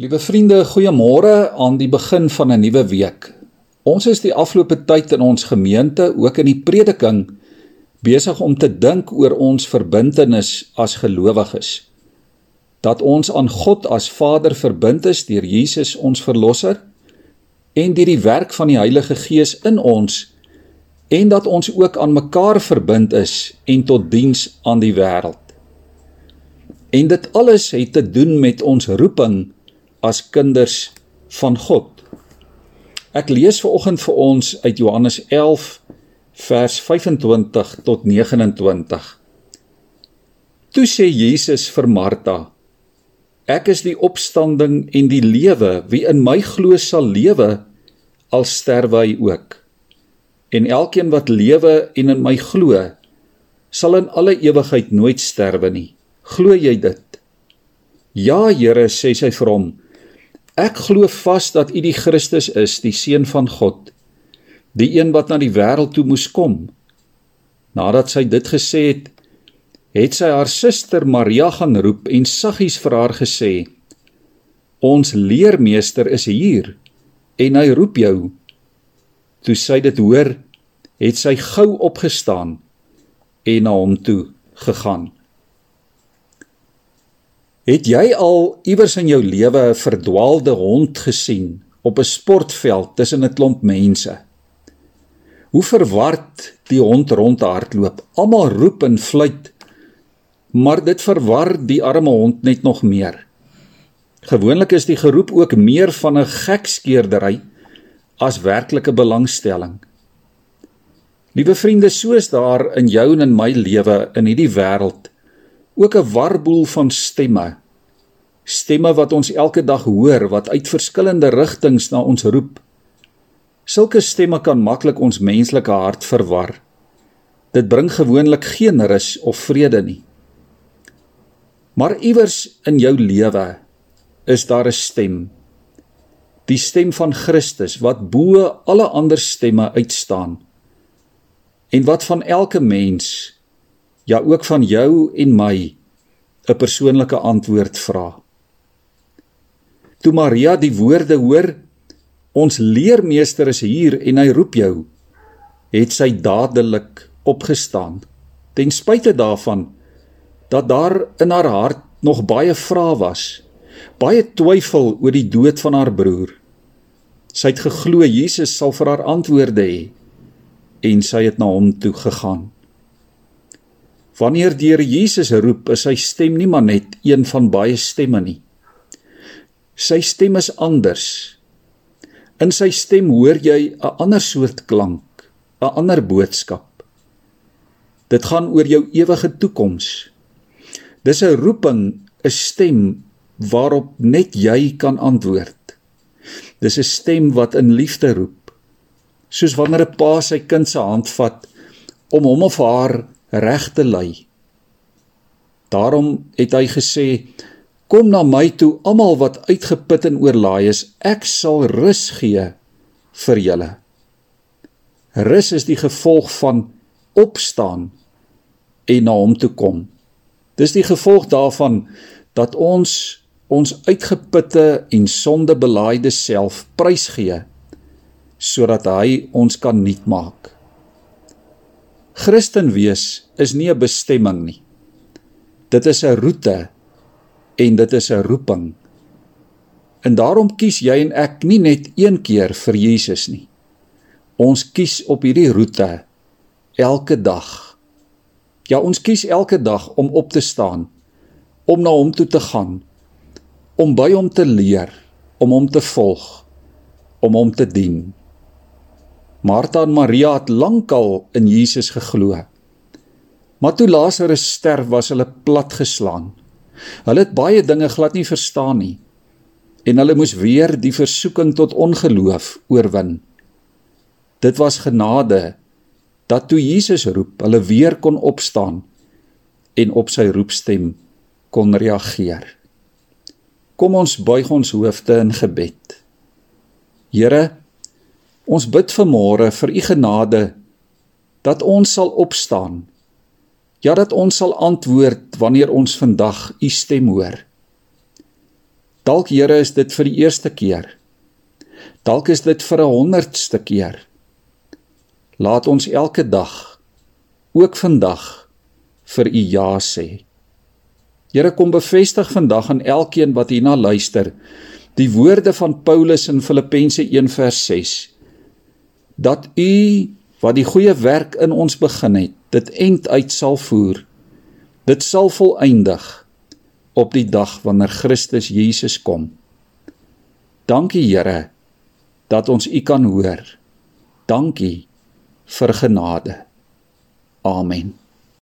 Liewe vriende, goeiemôre aan die begin van 'n nuwe week. Ons is die afgelope tyd in ons gemeente, ook in die prediking, besig om te dink oor ons verbintenis as gelowiges. Dat ons aan God as Vader verbind is deur Jesus ons verlosser en deur die werk van die Heilige Gees in ons en dat ons ook aan mekaar verbind is en tot diens aan die wêreld. En dit alles het te doen met ons roeping as kinders van God. Ek lees ver oggend vir ons uit Johannes 11 vers 25 tot 29. Toe sê Jesus vir Martha: Ek is die opstanding en die lewe. Wie in my glo sal lewe al sterwe hy ook. En elkeen wat lewe en in my glo, sal in alle ewigheid nooit sterwe nie. Glo jy dit? Ja, Here, sê sy vir hom. Ek glo vas dat U die Christus is, die seun van God, die een wat na die wêreld toe moes kom. Nadat sy dit gesê het, het sy haar suster Maria gaan roep en saggies vir haar gesê: Ons leermeester is hier en hy roep jou. Toe sy dit hoor, het sy gou opgestaan en na hom toe gegaan. Het jy al iewers in jou lewe 'n verdwaalde hond gesien op 'n sportveld tussen 'n klomp mense? Hoe verward die hond rondhardloop. Almal roep en fluit, maar dit verwar die arme hond net nog meer. Gewoonlik is die geroep ook meer van 'n gekskeerdery as werklike belangstelling. Liewe vriende, soos daar in jou en in my lewe in hierdie wêreld ook 'n warboel van stemme stemme wat ons elke dag hoor wat uit verskillende rigtings na ons roep. Sulke stemme kan maklik ons menslike hart verwar. Dit bring gewoonlik geen rus of vrede nie. Maar iewers in jou lewe is daar 'n stem. Die stem van Christus wat bo alle ander stemme uitstaan. En wat van elke mens, ja ook van jou en my, 'n persoonlike antwoord vra. Toe Maria die woorde hoor, ons leermeester is hier en hy roep jou, het sy dadelik opgestaan. Ten spyte daarvan dat daar in haar hart nog baie vrae was, baie twyfel oor die dood van haar broer. Sy het geglo Jesus sal vir haar antwoorde hê en sy het na hom toe gegaan. Wanneer die Here Jesus roep, is sy stem nie maar net een van baie stemme nie. Sy stem is anders. In sy stem hoor jy 'n ander soort klank, 'n ander boodskap. Dit gaan oor jou ewige toekoms. Dis 'n roeping, 'n stem waarop net jy kan antwoord. Dis 'n stem wat in liefde roep. Soos wanneer 'n pa sy kind se hand vat om hom of haar reg te lei. Daarom het hy gesê Kom na my toe almal wat uitgeput en oorlaai is, ek sal rus gee vir julle. Rus is die gevolg van opstaan en na hom toe kom. Dis die gevolg daarvan dat ons ons uitgeputte en sondebelaaide self prysgee sodat hy ons kan nuut maak. Christen wees is nie 'n bestemming nie. Dit is 'n roete en dit is 'n roeping. En daarom kies jy en ek nie net een keer vir Jesus nie. Ons kies op hierdie roete elke dag. Ja, ons kies elke dag om op te staan, om na hom toe te gaan, om by hom te leer, om hom te volg, om hom te dien. Martha en Maria het lankal in Jesus geglo. Maar toe Lazarus sterf, was hulle platgeslaan. Hulle het baie dinge glad nie verstaan nie en hulle moes weer die versoeking tot ongeloof oorwin. Dit was genade dat toe Jesus roep, hulle weer kon opstaan en op sy roepstem kon reageer. Kom ons buig ons hoofde in gebed. Here, ons bid vanmôre vir u genade dat ons sal opstaan Ja dat ons sal antwoord wanneer ons vandag u stem hoor. Dalk Here is dit vir die eerste keer. Dalk is dit vir 'n honderdste keer. Laat ons elke dag ook vandag vir u ja sê. Here kom bevestig vandag aan elkeen wat hierna luister die woorde van Paulus in Filippense 1:6 dat u wat die goeie werk in ons begin het, dit end uit sal voer. Dit sal volëindig op die dag wanneer Christus Jesus kom. Dankie Here dat ons u kan hoor. Dankie vir genade. Amen.